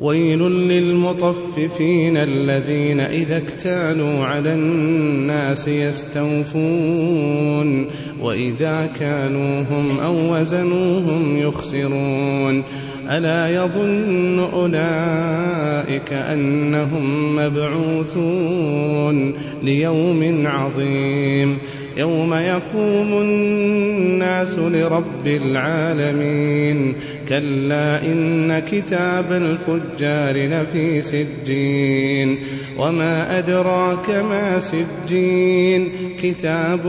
ويل للمطففين الذين إذا اكتالوا على الناس يستوفون وإذا كانوهم أو وزنوهم يخسرون ألا يظن أولئك أنهم مبعوثون ليوم عظيم يوم يقوم الناس لرب العالمين كلا إن كتاب الفجار لفي سجين وما أدراك ما سجين كتاب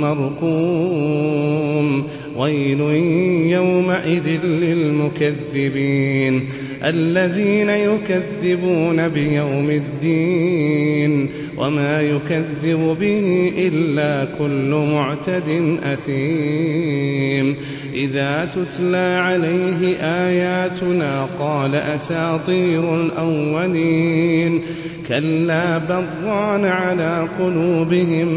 مرقوم ويل يومئذ للمكذبين الذين يكذبون بيوم الدين وما يكذب به إلا كل معتد أثيم إذا تتلى عليه آياتنا قال أساطير الأولين كلا بران على قلوبهم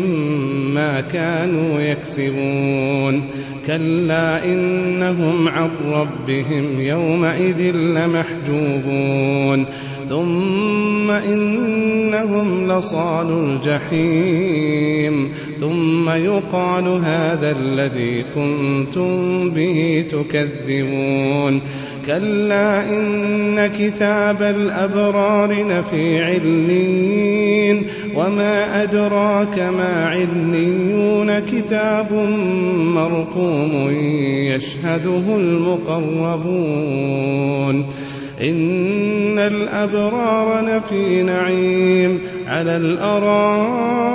ما كانوا يكسبون كلا إنهم عن ربهم يومئذ لمحجوبون. ثم إنهم لصال الجحيم. ثم يقال هذا الذي كنتم به تكذبون. كلا إن كتاب الأبرار لفي علين وما أدراك ما عليون كتاب مرقوم يشهده المقربون إن الأبرار لفي نعيم على الأرائك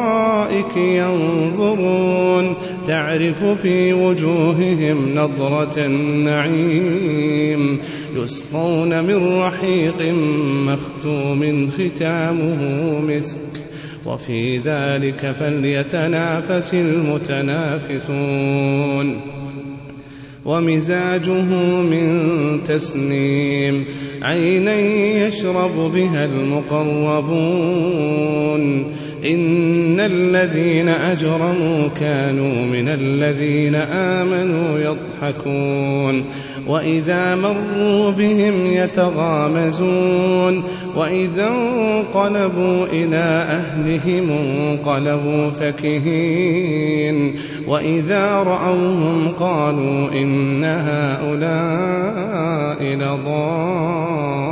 ينظرون تعرف في وجوههم نضرة النعيم يسقون من رحيق مختوم ختامه مسك وفي ذلك فليتنافس المتنافسون ومزاجه من تسنيم عينا يشرب بها المقربون. الذين أجرموا كانوا من الذين آمنوا يضحكون وإذا مروا بهم يتغامزون وإذا انقلبوا إلى أهلهم انقلبوا فكهين وإذا رأوهم قالوا إن هؤلاء لضالون